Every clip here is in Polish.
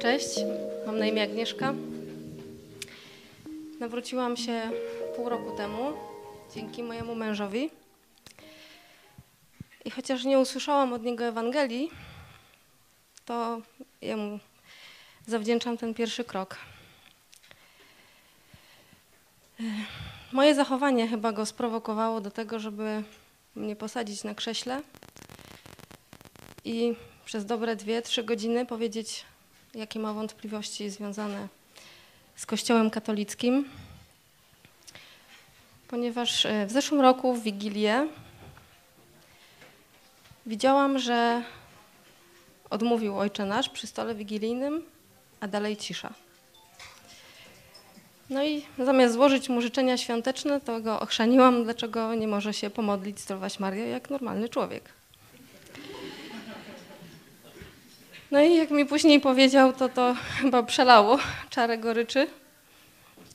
Cześć, mam na imię Agnieszka. Nawróciłam się pół roku temu dzięki mojemu mężowi. I chociaż nie usłyszałam od niego Ewangelii, to jemu zawdzięczam ten pierwszy krok. Moje zachowanie chyba go sprowokowało do tego, żeby mnie posadzić na krześle i przez dobre dwie, trzy godziny powiedzieć jakie ma wątpliwości związane z Kościołem katolickim, ponieważ e, w zeszłym roku w Wigilię widziałam, że odmówił Ojcze Nasz przy stole wigilijnym, a dalej cisza. No i zamiast złożyć mu życzenia świąteczne, to go ochrzaniłam, dlaczego nie może się pomodlić Zdrowaś Maria jak normalny człowiek. No i jak mi później powiedział, to to chyba przelało czarę goryczy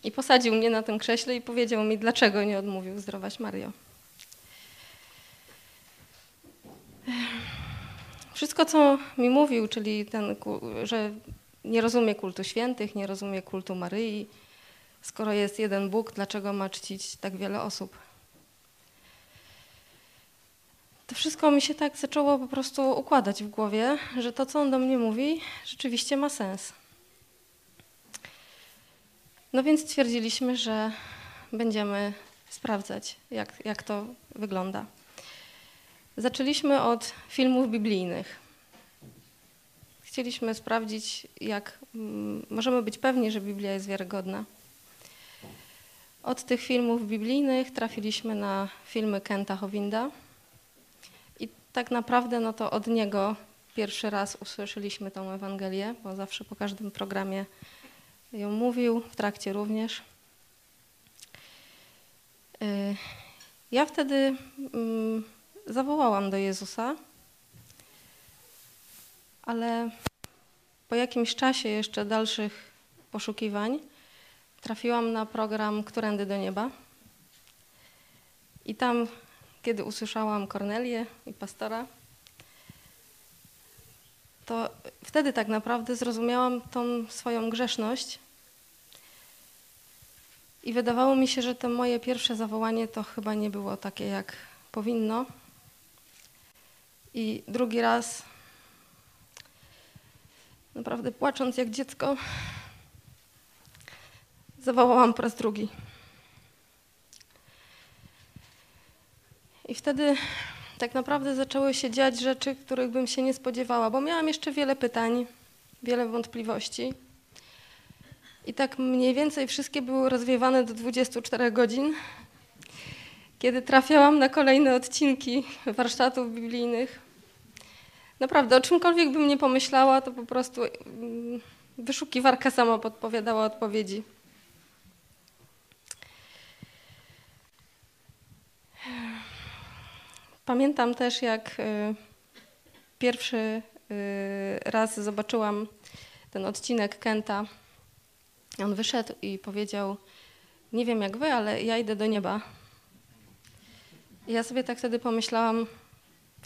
i posadził mnie na tym krześle i powiedział mi, dlaczego nie odmówił Zdrowaś Mario. Wszystko, co mi mówił, czyli ten, że nie rozumie kultu świętych, nie rozumie kultu Maryi, skoro jest jeden Bóg, dlaczego ma czcić tak wiele osób? to wszystko mi się tak zaczęło po prostu układać w głowie, że to, co on do mnie mówi, rzeczywiście ma sens. No więc stwierdziliśmy, że będziemy sprawdzać, jak, jak to wygląda. Zaczęliśmy od filmów biblijnych. Chcieliśmy sprawdzić, jak mm, możemy być pewni, że Biblia jest wiarygodna. Od tych filmów biblijnych trafiliśmy na filmy Kenta Howinda tak naprawdę no to od niego pierwszy raz usłyszeliśmy tą Ewangelię, bo zawsze po każdym programie ją mówił, w trakcie również. Y, ja wtedy mm, zawołałam do Jezusa, ale po jakimś czasie jeszcze dalszych poszukiwań trafiłam na program Którędy do nieba. I tam kiedy usłyszałam Kornelię i pastora, to wtedy tak naprawdę zrozumiałam tą swoją grzeszność. I wydawało mi się, że to moje pierwsze zawołanie to chyba nie było takie, jak powinno. I drugi raz, naprawdę płacząc jak dziecko, zawołałam po raz drugi. I wtedy tak naprawdę zaczęły się dziać rzeczy, których bym się nie spodziewała, bo miałam jeszcze wiele pytań, wiele wątpliwości. I tak mniej więcej wszystkie były rozwiewane do 24 godzin, kiedy trafiałam na kolejne odcinki warsztatów biblijnych. Naprawdę, o czymkolwiek bym nie pomyślała, to po prostu mm, wyszukiwarka sama podpowiadała odpowiedzi. Pamiętam też, jak y, pierwszy y, raz zobaczyłam ten odcinek Kenta. On wyszedł i powiedział: Nie wiem jak wy, ale ja idę do nieba. I ja sobie tak wtedy pomyślałam,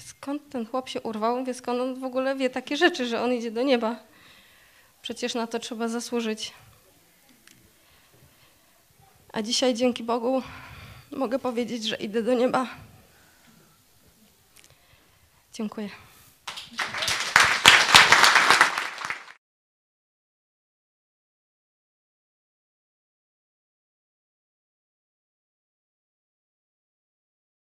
skąd ten chłop się urwał? Mówię, skąd on w ogóle wie takie rzeczy, że on idzie do nieba? Przecież na to trzeba zasłużyć. A dzisiaj dzięki Bogu mogę powiedzieć, że idę do nieba. Dziękuję.